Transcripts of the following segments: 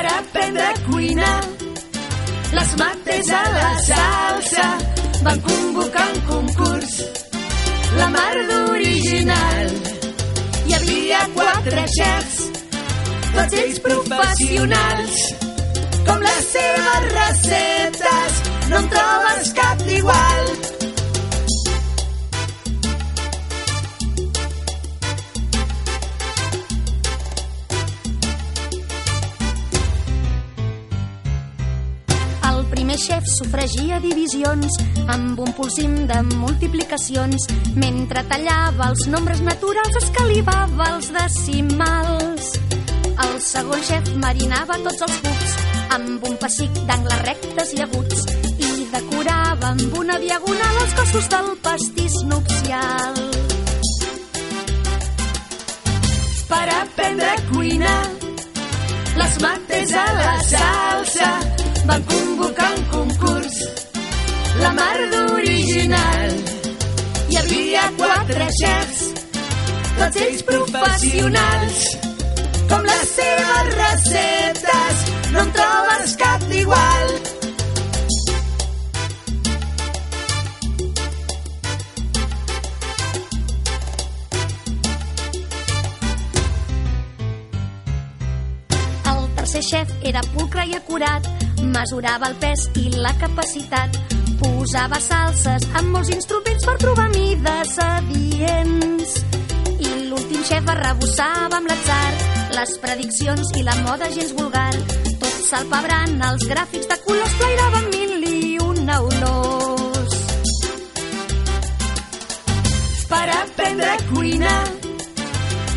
per aprendre a cuinar. Les mates a la salsa van convocar un concurs. La mar d'original. Hi havia quatre xefs, tots ells professionals. Com les seves receptes, no en trobes cap d'igual. Primer xef sofregia divisions amb un pulsim de multiplicacions. Mentre tallava els nombres naturals, escalivava els decimals. El segon xef marinava tots els cucs amb un pessic d'angles rectes i aguts i decorava amb una diagonal els cossos del pastís nupcial. per aprendre a cuinar. Les mates a la salsa van concurs. La mar d'original. Hi havia quatre xefs, tots ells professionals. Com les seves receptes, no en trobes cap d'igual. Tercer xef era pulcre i acurat, mesurava el pes i la capacitat, posava salses amb molts instruments per trobar mides adients. I l'últim xef arrebossava amb l'atzar, les prediccions i la moda gens vulgar. Tot salpebrant els gràfics de colors plairaven mil i una olors. per aprendre a cuinar.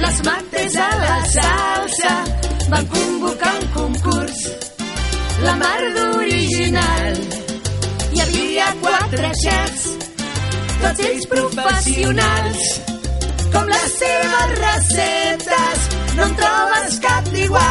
Les mates a la salsa van convocar xefs, tots ells professionals. Com les seves receptes, no en trobes cap d'igual.